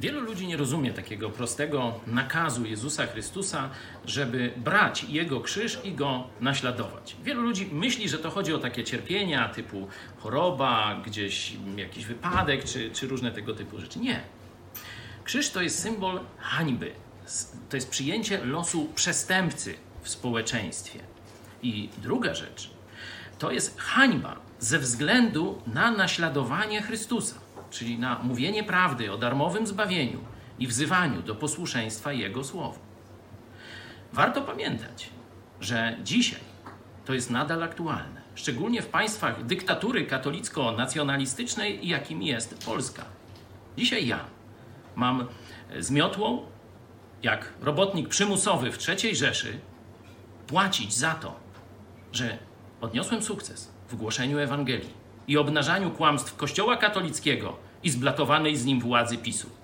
Wielu ludzi nie rozumie takiego prostego nakazu Jezusa Chrystusa, żeby brać Jego krzyż i go naśladować. Wielu ludzi myśli, że to chodzi o takie cierpienia typu choroba, gdzieś jakiś wypadek czy, czy różne tego typu rzeczy. Nie. Krzyż to jest symbol hańby. To jest przyjęcie losu przestępcy w społeczeństwie. I druga rzecz to jest hańba ze względu na naśladowanie Chrystusa czyli na mówienie prawdy o darmowym zbawieniu i wzywaniu do posłuszeństwa Jego słowu. Warto pamiętać, że dzisiaj to jest nadal aktualne, szczególnie w państwach dyktatury katolicko-nacjonalistycznej, jakim jest Polska. Dzisiaj ja mam z miotłą, jak robotnik przymusowy w III Rzeszy, płacić za to, że odniosłem sukces w głoszeniu Ewangelii i obnażaniu kłamstw Kościoła katolickiego i zblatowanej z nim władzy PiSu.